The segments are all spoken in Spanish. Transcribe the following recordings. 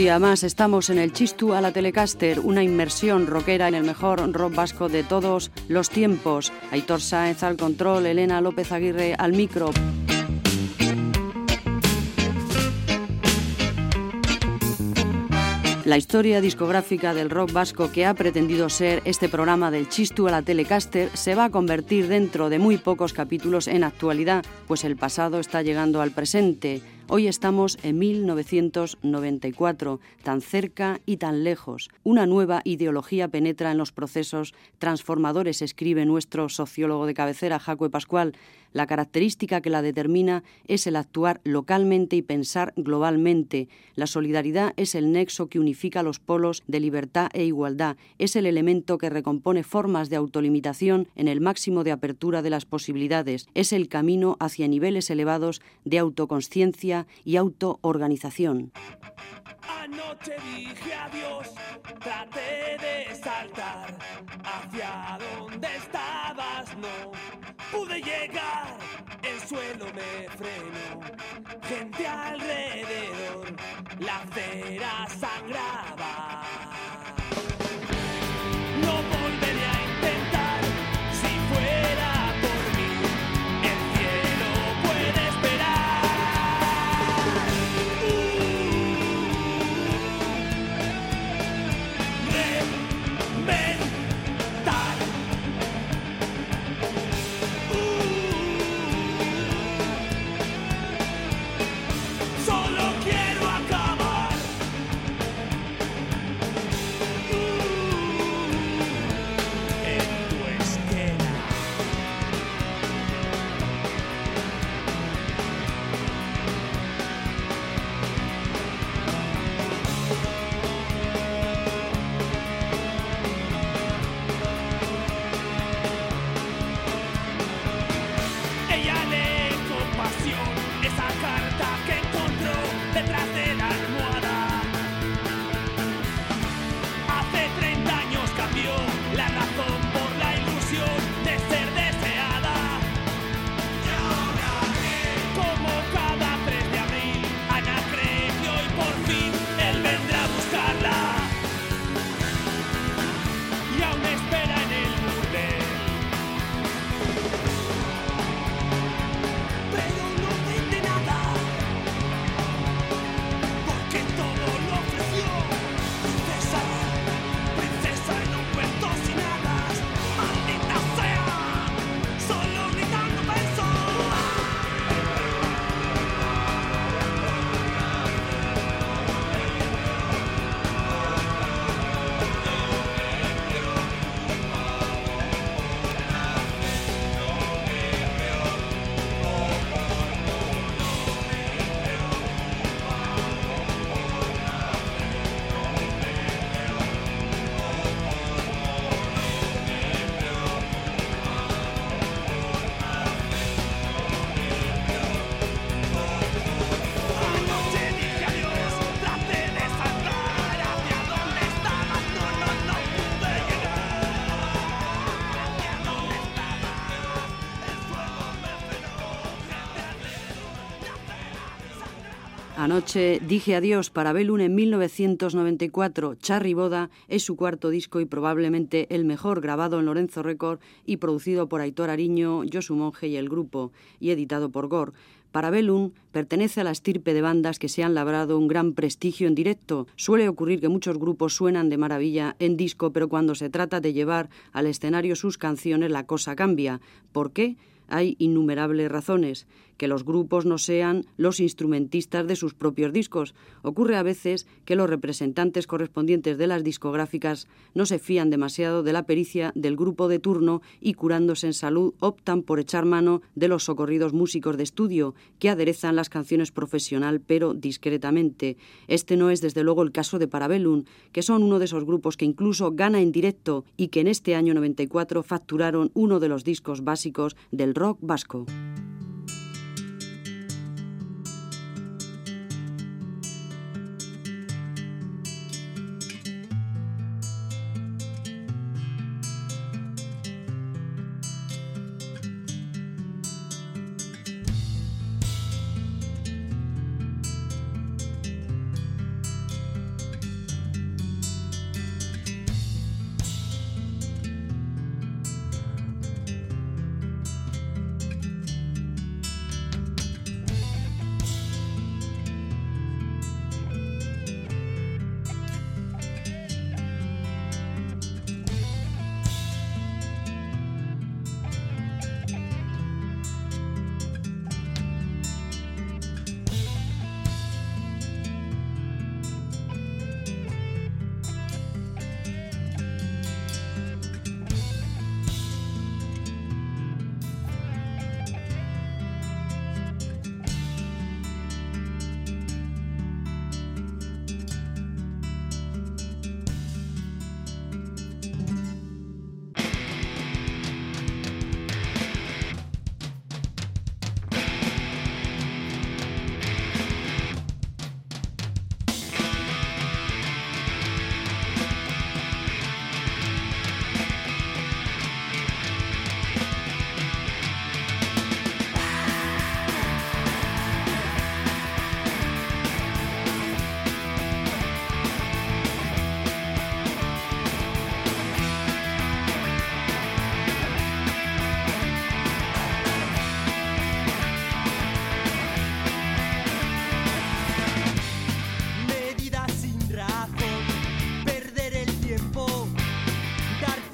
Día más estamos en el Chistu a la Telecaster, una inmersión rockera en el mejor rock vasco de todos los tiempos. Aitor Sáenz al control, Elena López Aguirre al micro. La historia discográfica del rock vasco que ha pretendido ser este programa del Chistu a la Telecaster se va a convertir dentro de muy pocos capítulos en actualidad, pues el pasado está llegando al presente. Hoy estamos en 1994, tan cerca y tan lejos. Una nueva ideología penetra en los procesos transformadores, escribe nuestro sociólogo de cabecera, Jacue Pascual. La característica que la determina es el actuar localmente y pensar globalmente. La solidaridad es el nexo que unifica los polos de libertad e igualdad. Es el elemento que recompone formas de autolimitación en el máximo de apertura de las posibilidades. Es el camino hacia niveles elevados de autoconsciencia y autoorganización. Anoche dije adiós, traté de saltar hacia donde estabas, no pude llegar, el suelo me frenó, gente alrededor, la acera sangraba. Anoche dije adiós para Belun en 1994. Charry Boda es su cuarto disco y probablemente el mejor grabado en Lorenzo Record y producido por Aitor Ariño, Josu Monge y el grupo, y editado por Gore. Parabellum pertenece a la estirpe de bandas que se han labrado un gran prestigio en directo. Suele ocurrir que muchos grupos suenan de maravilla en disco, pero cuando se trata de llevar al escenario sus canciones la cosa cambia. ¿Por qué? Hay innumerables razones que los grupos no sean los instrumentistas de sus propios discos. Ocurre a veces que los representantes correspondientes de las discográficas no se fían demasiado de la pericia del grupo de turno y curándose en salud optan por echar mano de los socorridos músicos de estudio que aderezan las canciones profesional pero discretamente. Este no es desde luego el caso de Parabellum, que son uno de esos grupos que incluso gana en directo y que en este año 94 facturaron uno de los discos básicos del rock vasco.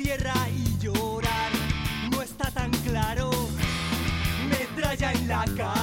tierra y llorar no está tan claro. Metralla en la cara.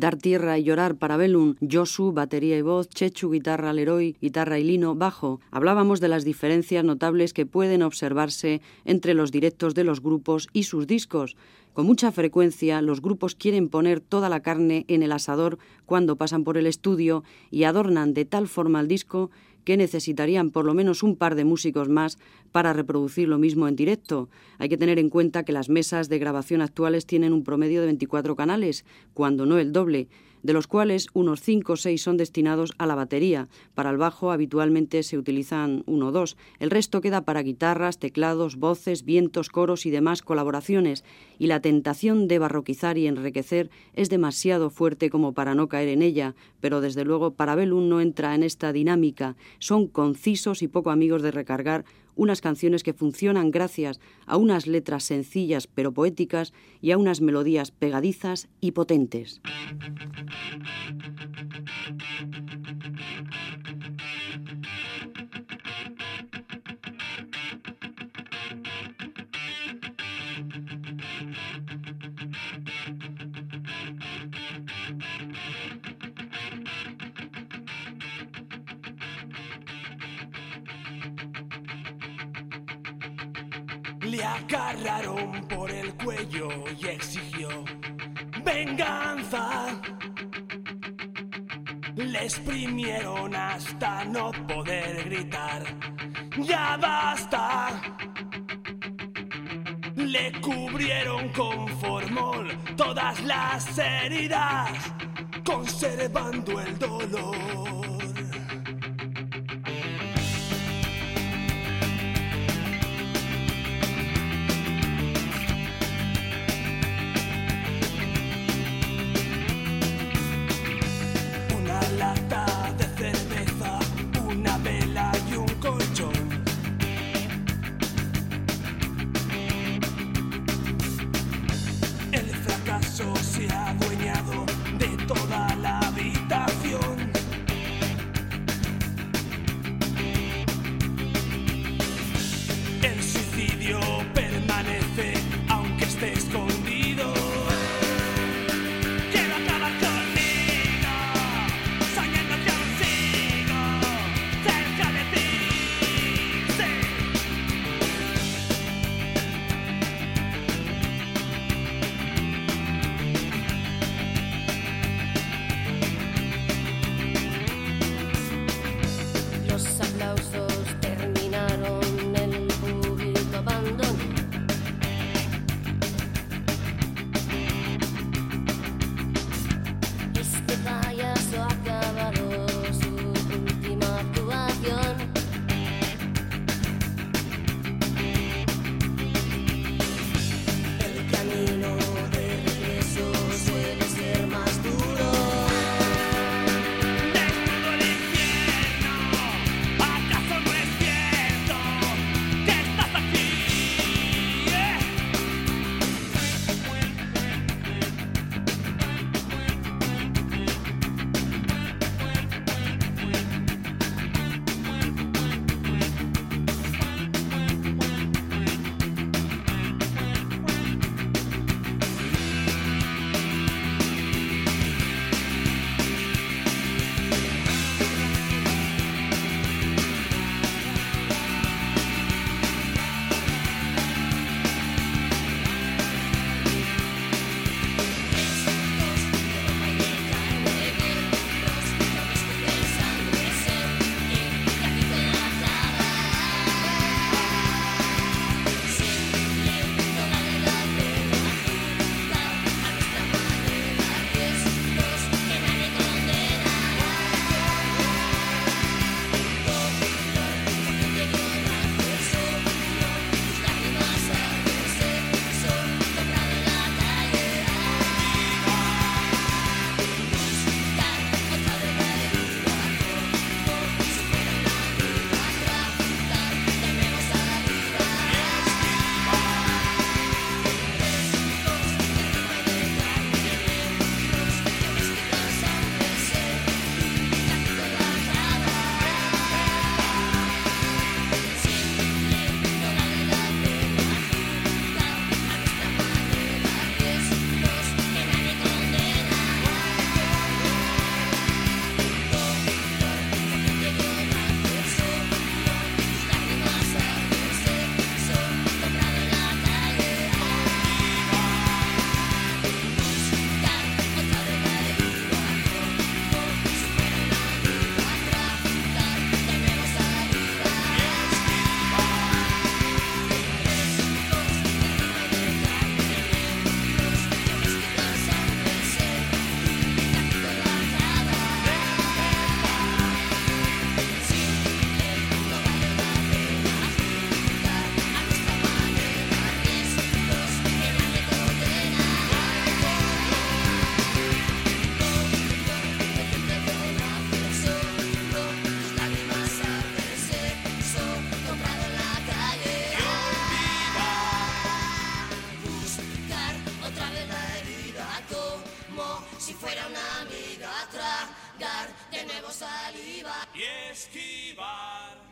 Dar tierra y llorar para Belun, Josu, batería y voz, Chechu, guitarra, Leroy, guitarra y lino, bajo. Hablábamos de las diferencias notables que pueden observarse entre los directos de los grupos y sus discos. Con mucha frecuencia los grupos quieren poner toda la carne en el asador cuando pasan por el estudio y adornan de tal forma el disco que necesitarían por lo menos un par de músicos más para reproducir lo mismo en directo. Hay que tener en cuenta que las mesas de grabación actuales tienen un promedio de 24 canales, cuando no el doble, de los cuales unos 5 o 6 son destinados a la batería. Para el bajo habitualmente se utilizan uno o dos. El resto queda para guitarras, teclados, voces, vientos, coros y demás colaboraciones. Y la tentación de barroquizar y enriquecer es demasiado fuerte como para no caer en ella, pero desde luego Parabellum no entra en esta dinámica. Son concisos y poco amigos de recargar unas canciones que funcionan gracias a unas letras sencillas pero poéticas y a unas melodías pegadizas y potentes. Le agarraron por el cuello y exigió venganza. Le exprimieron hasta no poder gritar. Ya basta. Le cubrieron con formol todas las heridas, conservando el dolor.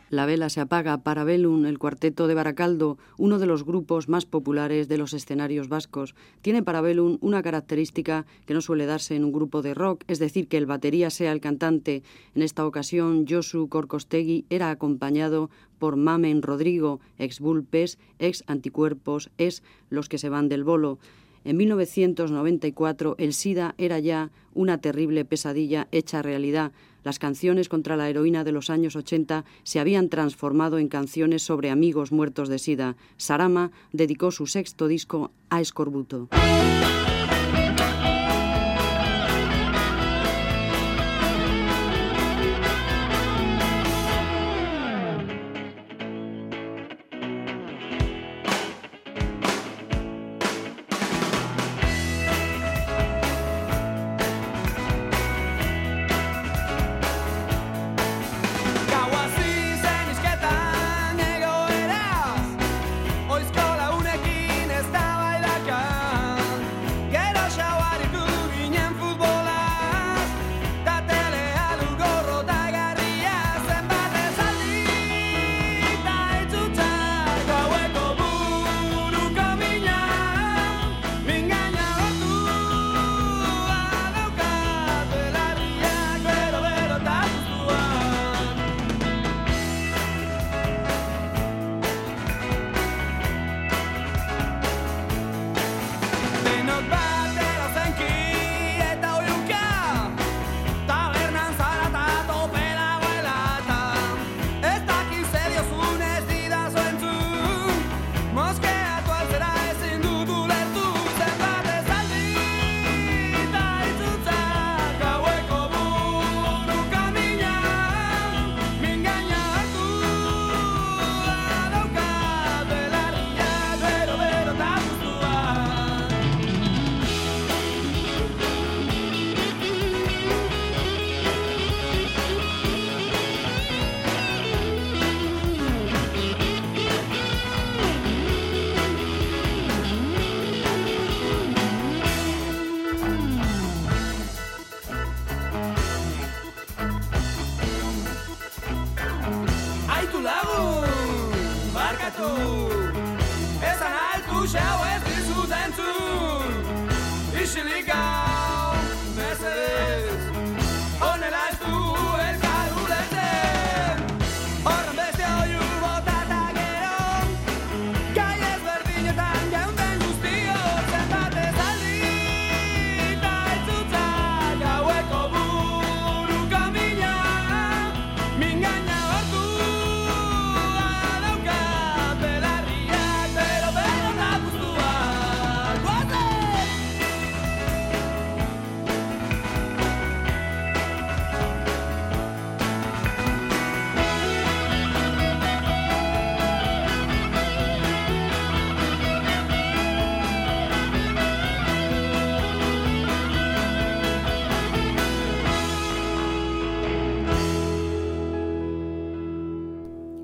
La vela se apaga para Belun, el cuarteto de Baracaldo, uno de los grupos más populares de los escenarios vascos. Tiene para Belun una característica que no suele darse en un grupo de rock, es decir, que el batería sea el cantante. En esta ocasión, Josu Corcostegui era acompañado por Mamen Rodrigo, ex Bulpes, ex Anticuerpos, es Los que se van del bolo. En 1994 el SIDA era ya una terrible pesadilla hecha realidad. Las canciones contra la heroína de los años 80 se habían transformado en canciones sobre amigos muertos de SIDA. Sarama dedicó su sexto disco a Escorbuto.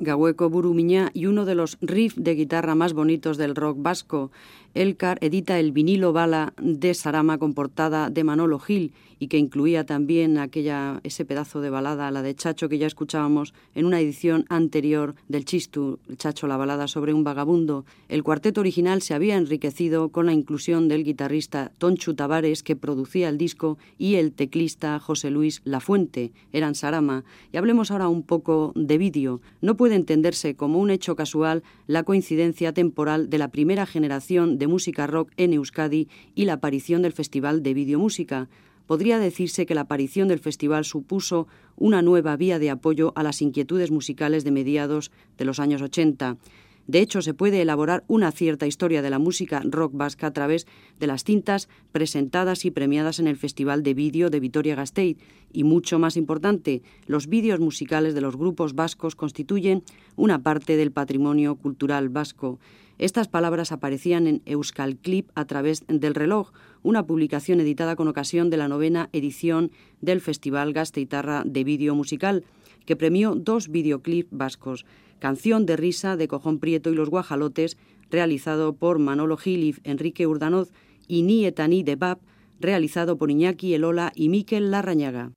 Gahueco Burumiñá y uno de los riffs de guitarra más bonitos del rock vasco. Elcar edita el vinilo bala de Sarama con portada de Manolo Gil y que incluía también aquella, ese pedazo de balada, la de Chacho que ya escuchábamos en una edición anterior del Chistu, Chacho la balada sobre un vagabundo. El cuarteto original se había enriquecido con la inclusión del guitarrista Tonchu Tavares que producía el disco y el teclista José Luis Lafuente, eran Sarama. Y hablemos ahora un poco de vídeo. No puede entenderse como un hecho casual la coincidencia temporal de la primera generación de música rock en Euskadi y la aparición del Festival de Videomúsica. Podría decirse que la aparición del festival supuso una nueva vía de apoyo a las inquietudes musicales de mediados de los años 80. De hecho, se puede elaborar una cierta historia de la música rock vasca a través de las cintas presentadas y premiadas en el Festival de Vídeo de Vitoria-Gasteiz. Y mucho más importante, los vídeos musicales de los grupos vascos constituyen una parte del patrimonio cultural vasco. Estas palabras aparecían en Euskal Clip a través del reloj, una publicación editada con ocasión de la novena edición del Festival Gasteitarra de Vídeo Musical, que premió dos videoclips vascos, Canción de risa de Cojón Prieto y los Guajalotes, realizado por Manolo Gil Enrique Urdanoz, y Ni Etani de Bab, realizado por Iñaki Elola y Miquel Larrañaga.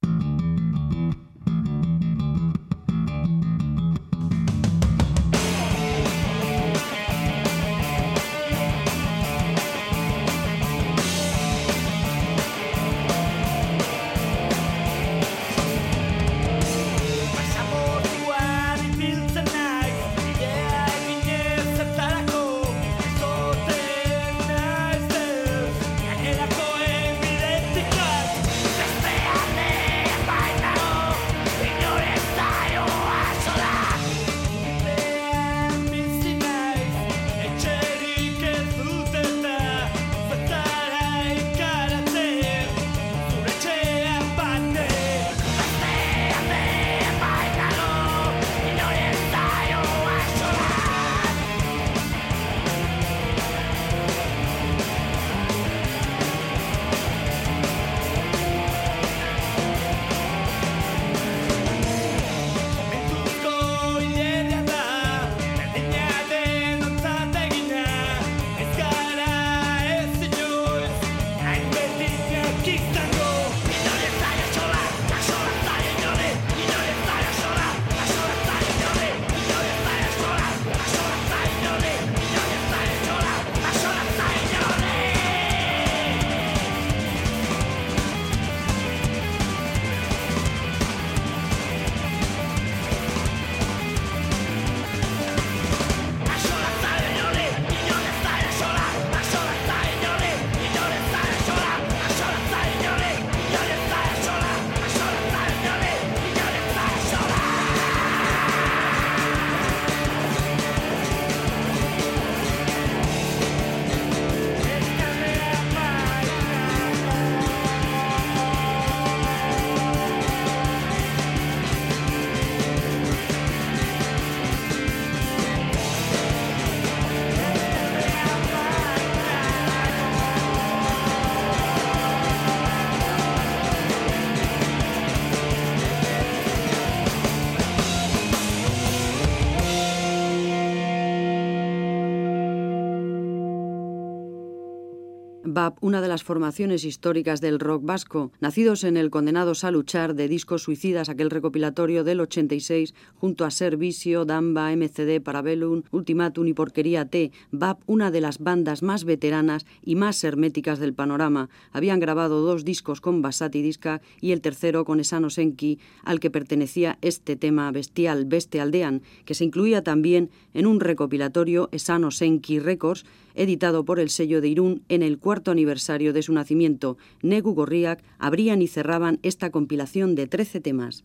Una de las formaciones históricas del rock vasco, nacidos en el Condenados a Luchar de Discos Suicidas, aquel recopilatorio del 86, junto a Servicio, Damba, MCD, Parabellum, Ultimatum y Porquería T, BAP, una de las bandas más veteranas y más herméticas del panorama. Habían grabado dos discos con Basati Disca y el tercero con Esano Senki, al que pertenecía este tema bestial, Beste Aldean, que se incluía también en un recopilatorio Esano Senki Records, editado por el sello de Irún en el cuarto aniversario de su nacimiento. Negu Gorriak abrían y cerraban esta compilación de 13 temas.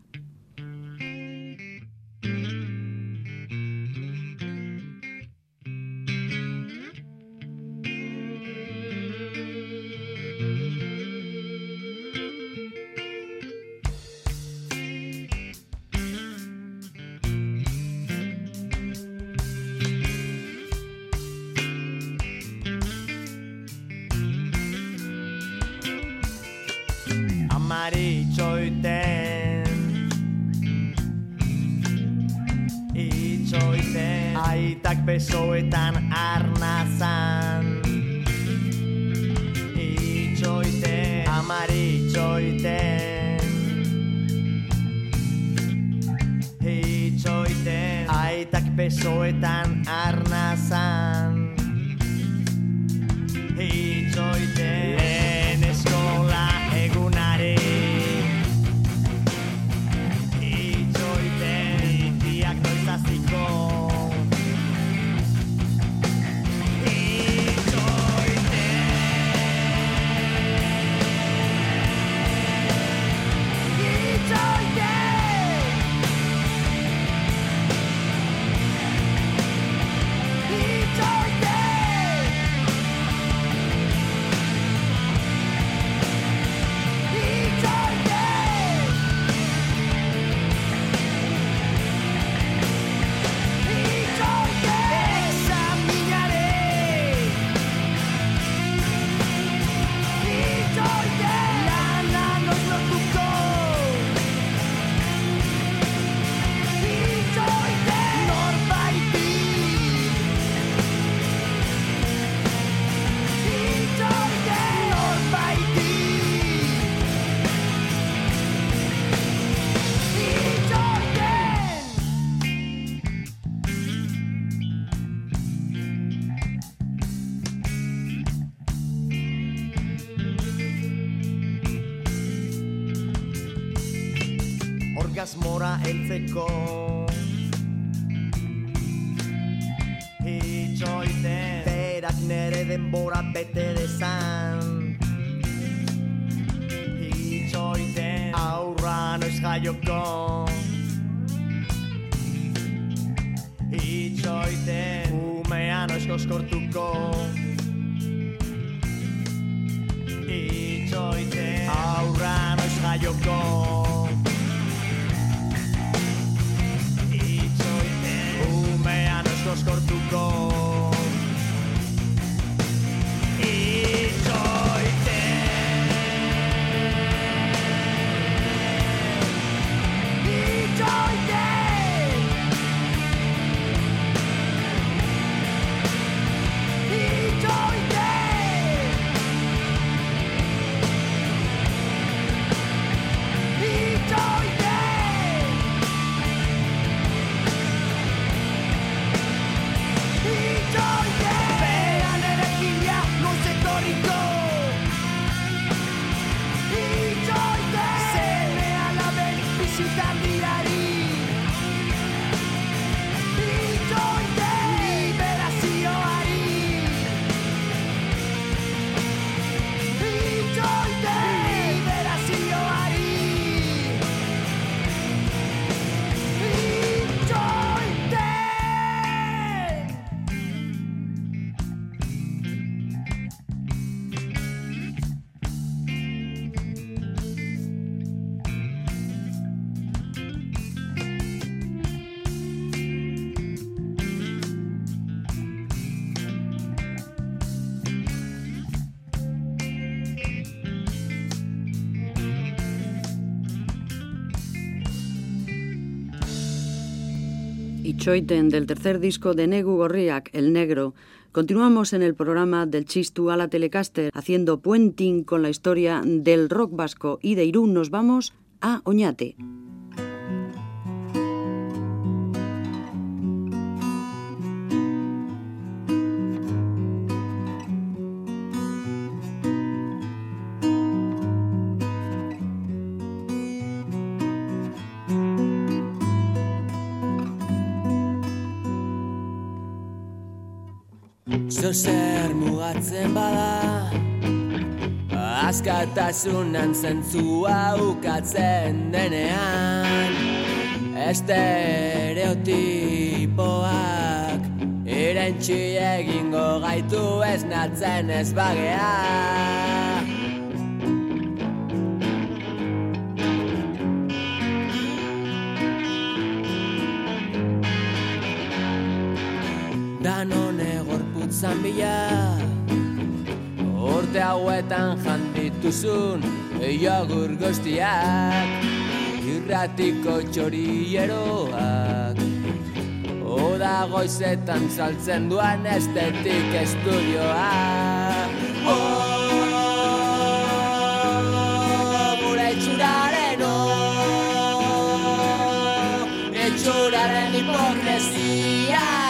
Itxoiten del tercer disco de Negu Gorriak, El Negro. Continuamos en el programa del Chistu a la Telecaster, haciendo puenting con la historia del rock vasco y de Irún nos vamos a Oñate. Zozer mugatzen bada. Azkatasunan zentzua ukatzen denean. Estereotipoak Irentxi egingo gaitu ez natzen ez bagea egorputzan bila. Urte hauetan jandituzun Jogur guztiak Irratiko txorieroak. Oda goizetan saltzen duan estetik estudioa Oh, gure itxuraren oh, Itxuraren hipokresia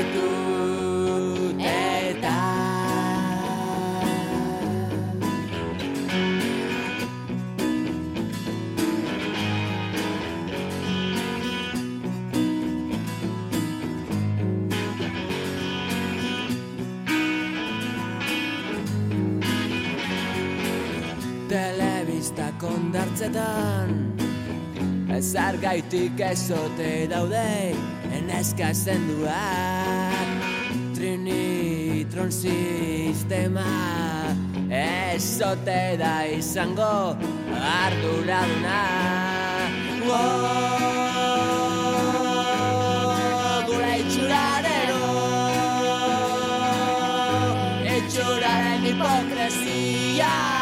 zaitut eta Telebista kondartzetan Ezar gaitik ezote daude Eneska zenduak Trinitron sistema. Ezote da izango Arduraduna oh, Gure itxuraren oh, Itxuraren hipokresia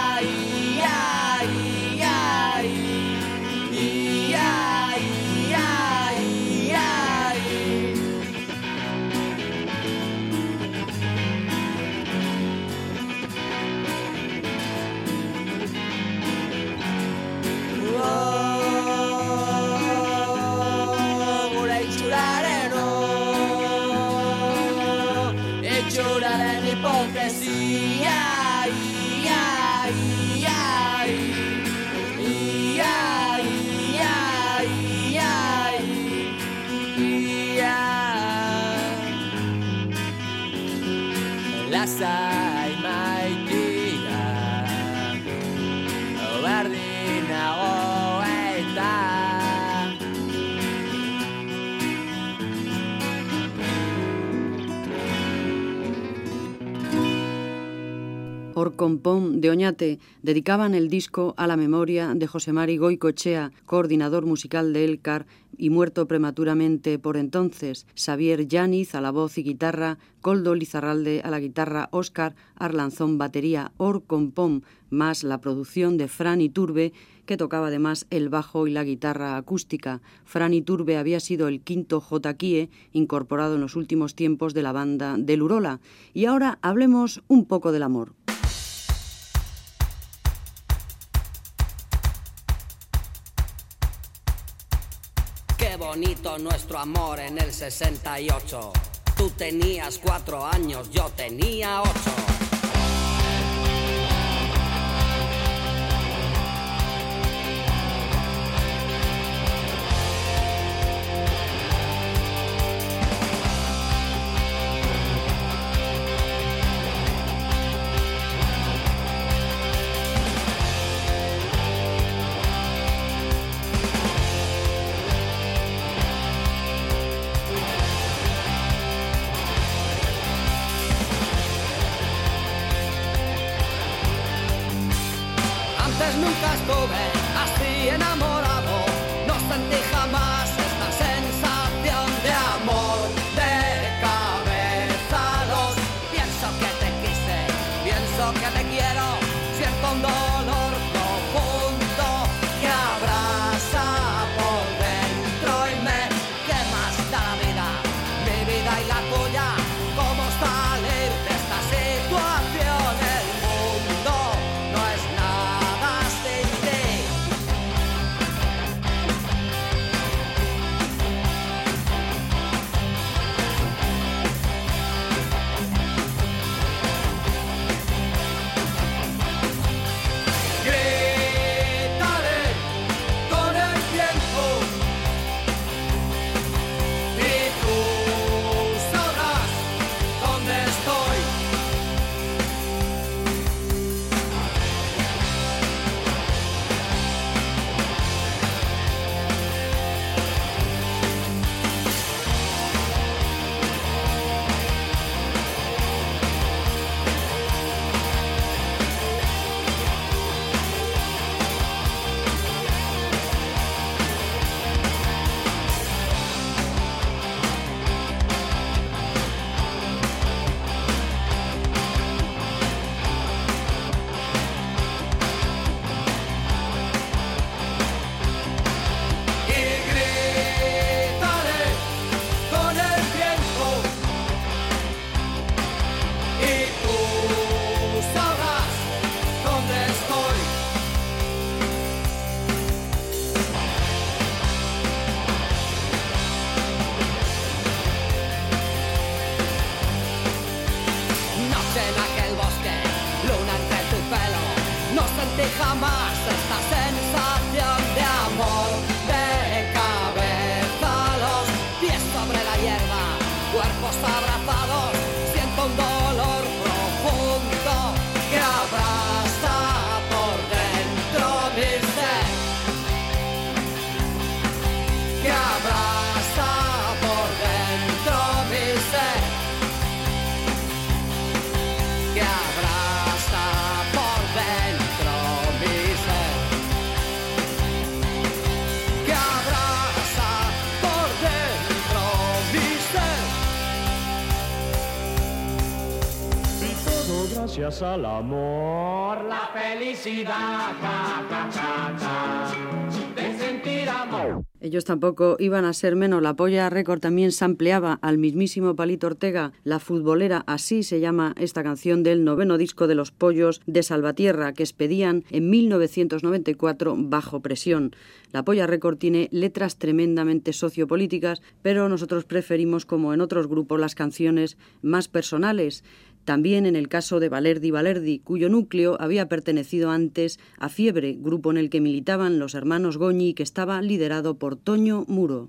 Orcompón de Oñate dedicaban el disco a la memoria de José Mari Goicochea, coordinador musical de Elcar y muerto prematuramente por entonces, Xavier Yániz a la voz y guitarra, Coldo Lizarralde a la guitarra, Óscar Arlanzón batería, Orcompón, más la producción de Fran Iturbe, que tocaba además el bajo y la guitarra acústica. Fran Iturbe había sido el quinto J. incorporado en los últimos tiempos de la banda del Urola. Y ahora hablemos un poco del amor. Nuestro amor en el 68. Tú tenías cuatro años, yo tenía ocho. Al amor, la felicidad, de sentir amor. Ellos tampoco iban a ser menos. La Polla Record también se ampliaba al mismísimo Palito Ortega, La Futbolera, así se llama esta canción del noveno disco de Los Pollos de Salvatierra, que expedían en 1994 bajo presión. La Polla Record tiene letras tremendamente sociopolíticas, pero nosotros preferimos, como en otros grupos, las canciones más personales. También en el caso de Valerdi Valerdi, cuyo núcleo había pertenecido antes a Fiebre, grupo en el que militaban los hermanos Goñi que estaba liderado por Toño Muro.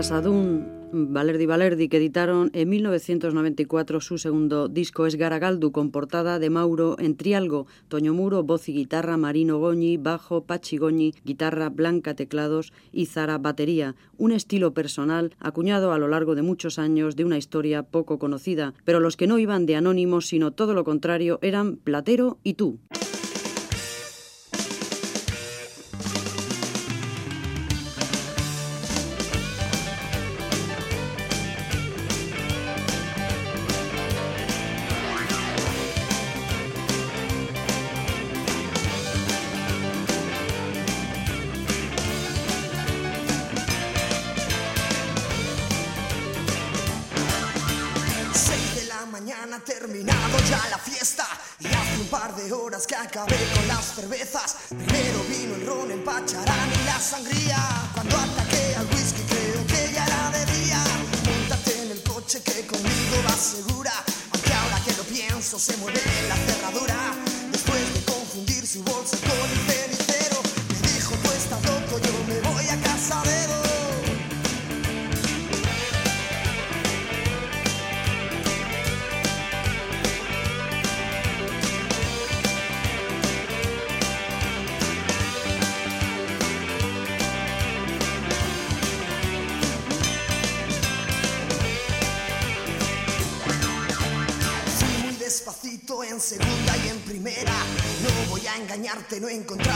Pasadun, Valerdi Valerdi, que editaron en 1994 su segundo disco Es Garagaldu, con portada de Mauro en Trialgo, Toño Muro, voz y guitarra, Marino Goñi, bajo, Pachi Goñi, guitarra, Blanca, teclados y Zara, batería. Un estilo personal acuñado a lo largo de muchos años de una historia poco conocida, pero los que no iban de anónimos, sino todo lo contrario, eran Platero y tú. no encontré.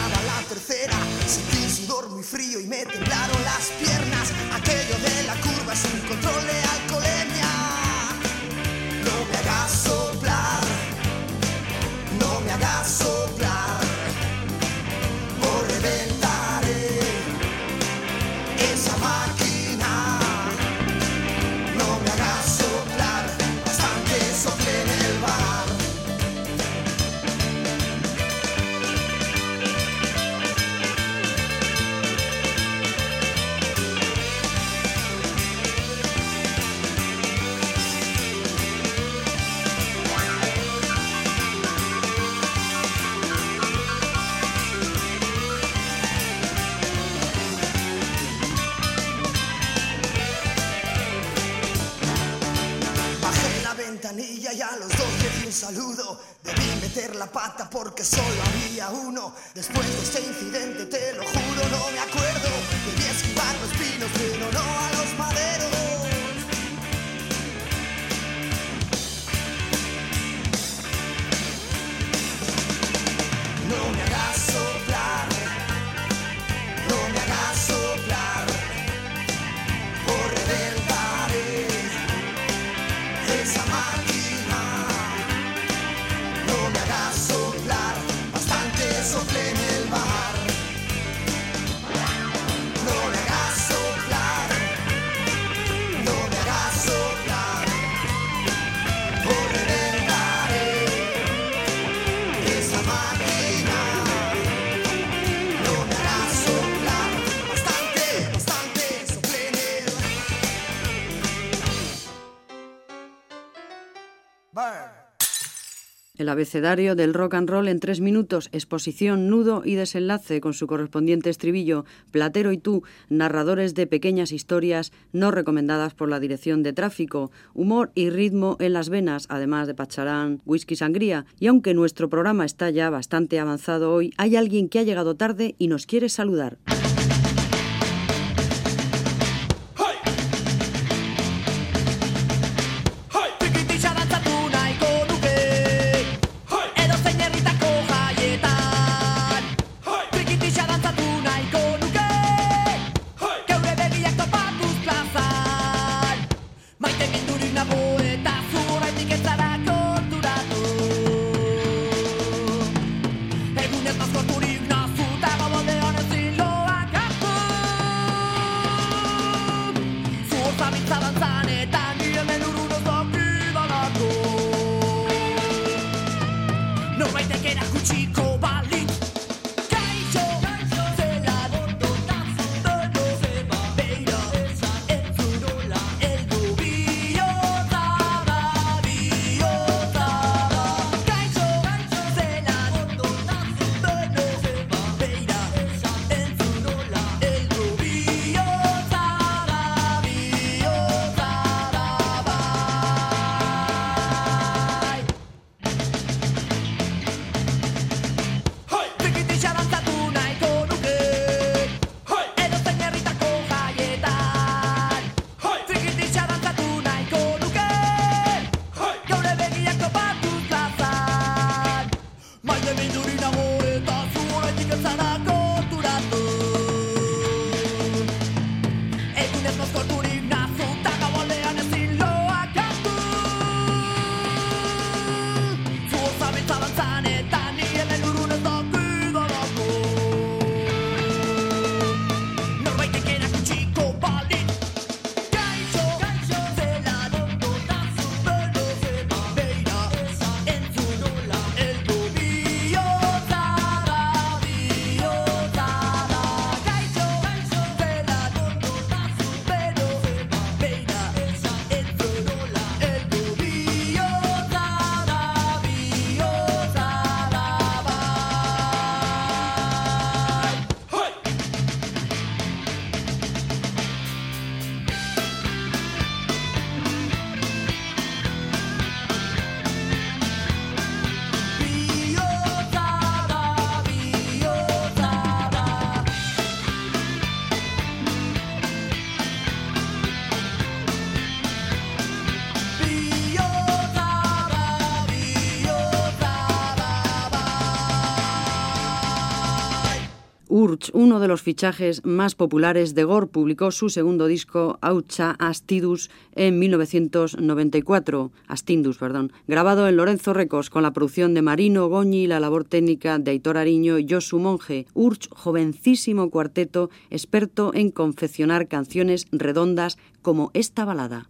Abecedario del rock and roll en tres minutos, exposición, nudo y desenlace con su correspondiente estribillo, Platero y tú, narradores de pequeñas historias no recomendadas por la dirección de tráfico, humor y ritmo en las venas, además de pacharán, whisky sangría. Y aunque nuestro programa está ya bastante avanzado hoy, hay alguien que ha llegado tarde y nos quiere saludar. nobody. Uno de los fichajes más populares de Gore, publicó su segundo disco, Aucha Astidus, en 1994, Astindus, perdón, grabado en Lorenzo Records con la producción de Marino Goñi y la labor técnica de Aitor Ariño y Josu Monge. Urch, jovencísimo cuarteto, experto en confeccionar canciones redondas como esta balada.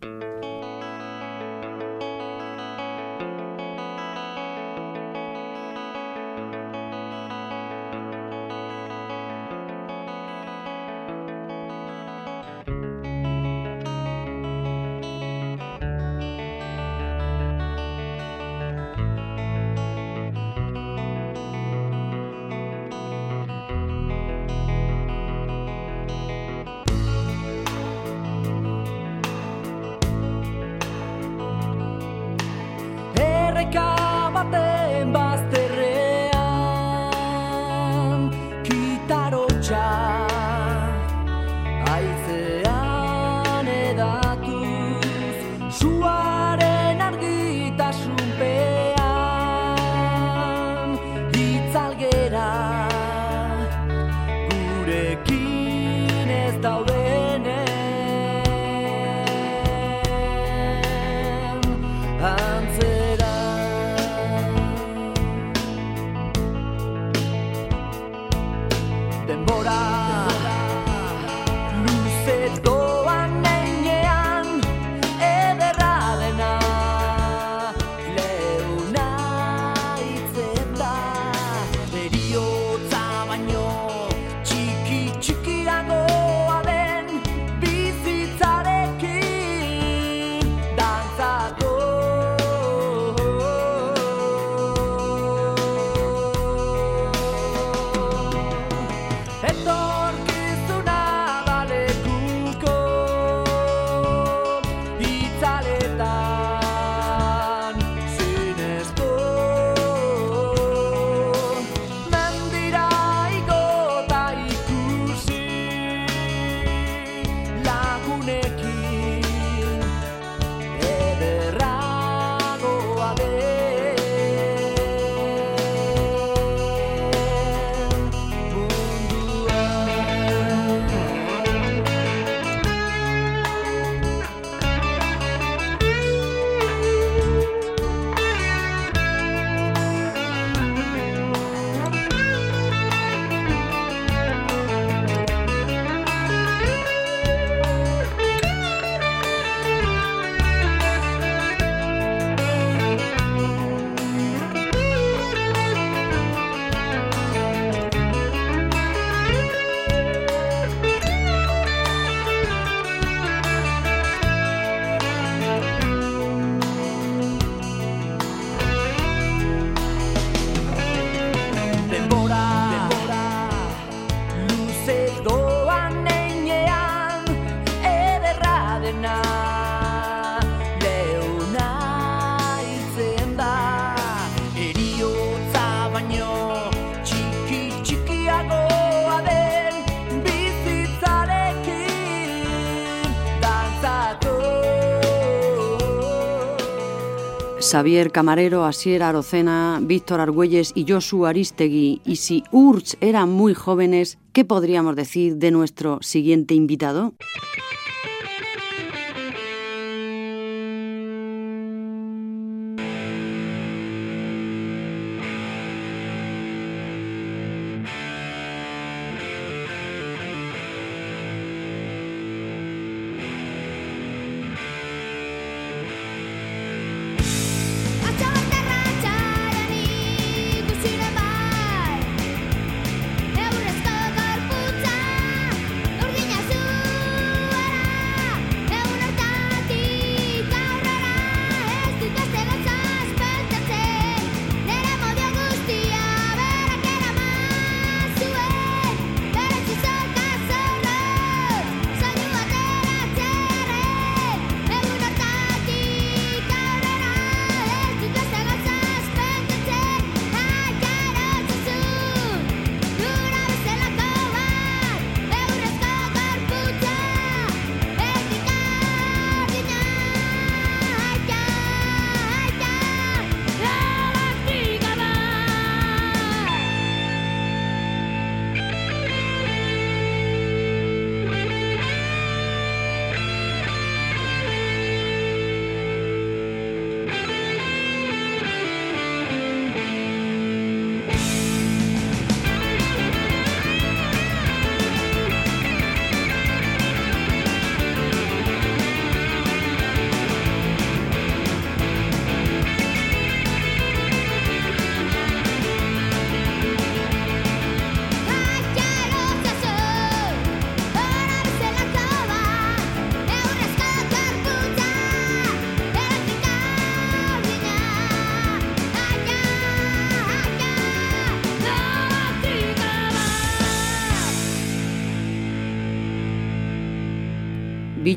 Xavier Camarero, Asier Arocena, Víctor Argüelles y Josu Aristegui. Y si Urch eran muy jóvenes, ¿qué podríamos decir de nuestro siguiente invitado?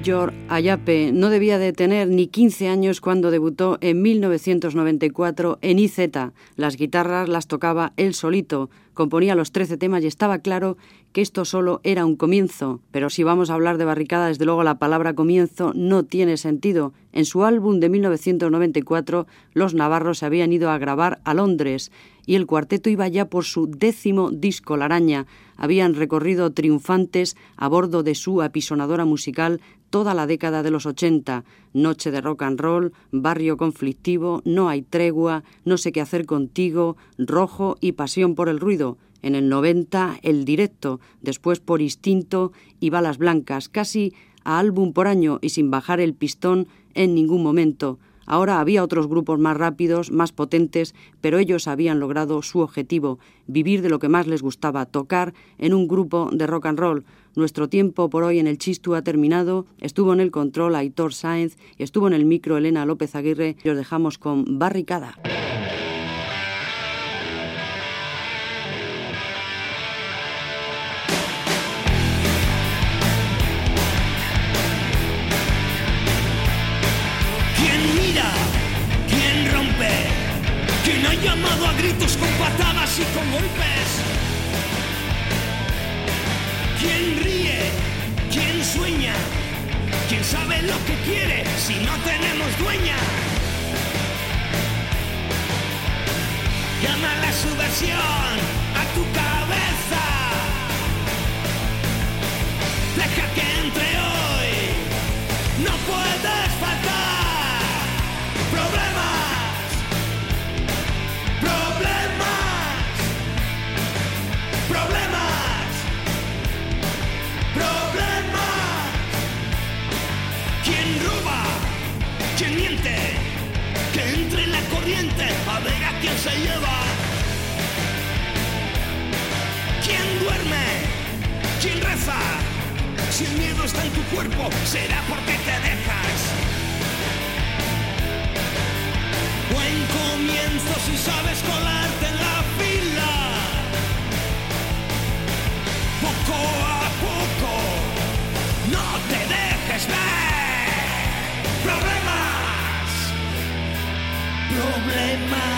Villor Ayape no debía de tener ni 15 años cuando debutó en 1994 en IZ. Las guitarras las tocaba él solito, componía los 13 temas y estaba claro que esto solo era un comienzo. Pero si vamos a hablar de barricada, desde luego la palabra comienzo no tiene sentido. En su álbum de 1994, los navarros se habían ido a grabar a Londres y el cuarteto iba ya por su décimo disco La Araña. Habían recorrido triunfantes a bordo de su apisonadora musical toda la década de los 80, noche de rock and roll, barrio conflictivo, no hay tregua, no sé qué hacer contigo, rojo y pasión por el ruido. En el 90, el directo, después por instinto y balas blancas, casi a álbum por año y sin bajar el pistón en ningún momento. Ahora había otros grupos más rápidos, más potentes, pero ellos habían logrado su objetivo, vivir de lo que más les gustaba, tocar en un grupo de rock and roll. Nuestro tiempo por hoy en el Chistu ha terminado. Estuvo en el control Aitor Sáenz y estuvo en el micro Elena López Aguirre. Y os dejamos con Barricada. Y con golpes. ¿Quién ríe? ¿Quién sueña? ¿Quién sabe lo que quiere si no tenemos dueña? Llama la subversión a tu cabeza. Deja que entre quién se lleva. ¿Quién duerme? ¿Quién reza? Si el miedo está en tu cuerpo, será porque te dejas. Buen comienzo si sabes colarte en la fila. Poco a poco, no te dejes ver. Problemas problemas.